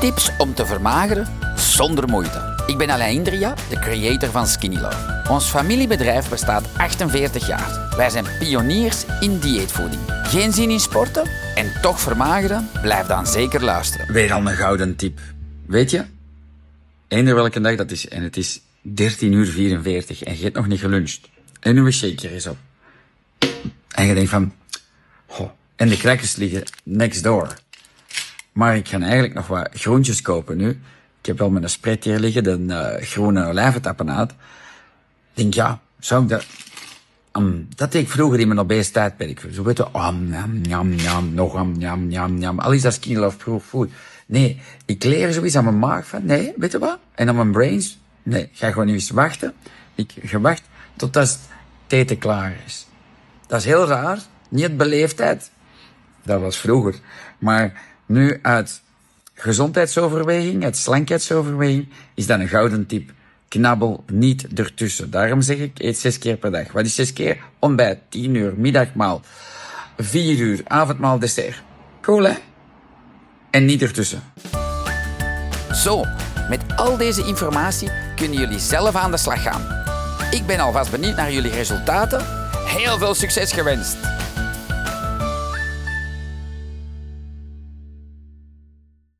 Tips om te vermageren zonder moeite. Ik ben Alain Indria, de creator van Skinny Love. Ons familiebedrijf bestaat 48 jaar. Wij zijn pioniers in dieetvoeding. Geen zin in sporten en toch vermageren? Blijf dan zeker luisteren. Weer al een gouden tip. Weet je? Eender welke dag dat is. En het is 13 uur 44 en je hebt nog niet geluncht. En uw shaker is op. En je denkt van... En de crackers liggen next door. Maar ik ga eigenlijk nog wat groentjes kopen nu. Ik heb wel mijn spread hier liggen, de uh, groene olijventapenaat. Ik denk, ja, zou ik dat... Um, dat deed ik vroeger in mijn obese tijdperk. Zo weet je, am, jam, jam, jam, nog am, jam, jam, jam. Al is dat skin love proof food. Nee, ik leer zoiets aan mijn maag van, nee, weet je wat? En aan mijn brains, nee, ga gewoon eens wachten. Ik ga wachten totdat het eten klaar is. Dat is heel raar. Niet beleefdheid. Dat was vroeger. Maar nu uit gezondheidsoverweging, uit slankheidsoverweging, is dat een gouden tip. Knabbel niet ertussen. Daarom zeg ik, eet zes keer per dag. Wat is zes keer? Ontbijt, tien uur, middagmaal, vier uur, avondmaal, dessert. Cool, hè? En niet ertussen. Zo, met al deze informatie kunnen jullie zelf aan de slag gaan. Ik ben alvast benieuwd naar jullie resultaten. Heel veel succes gewenst!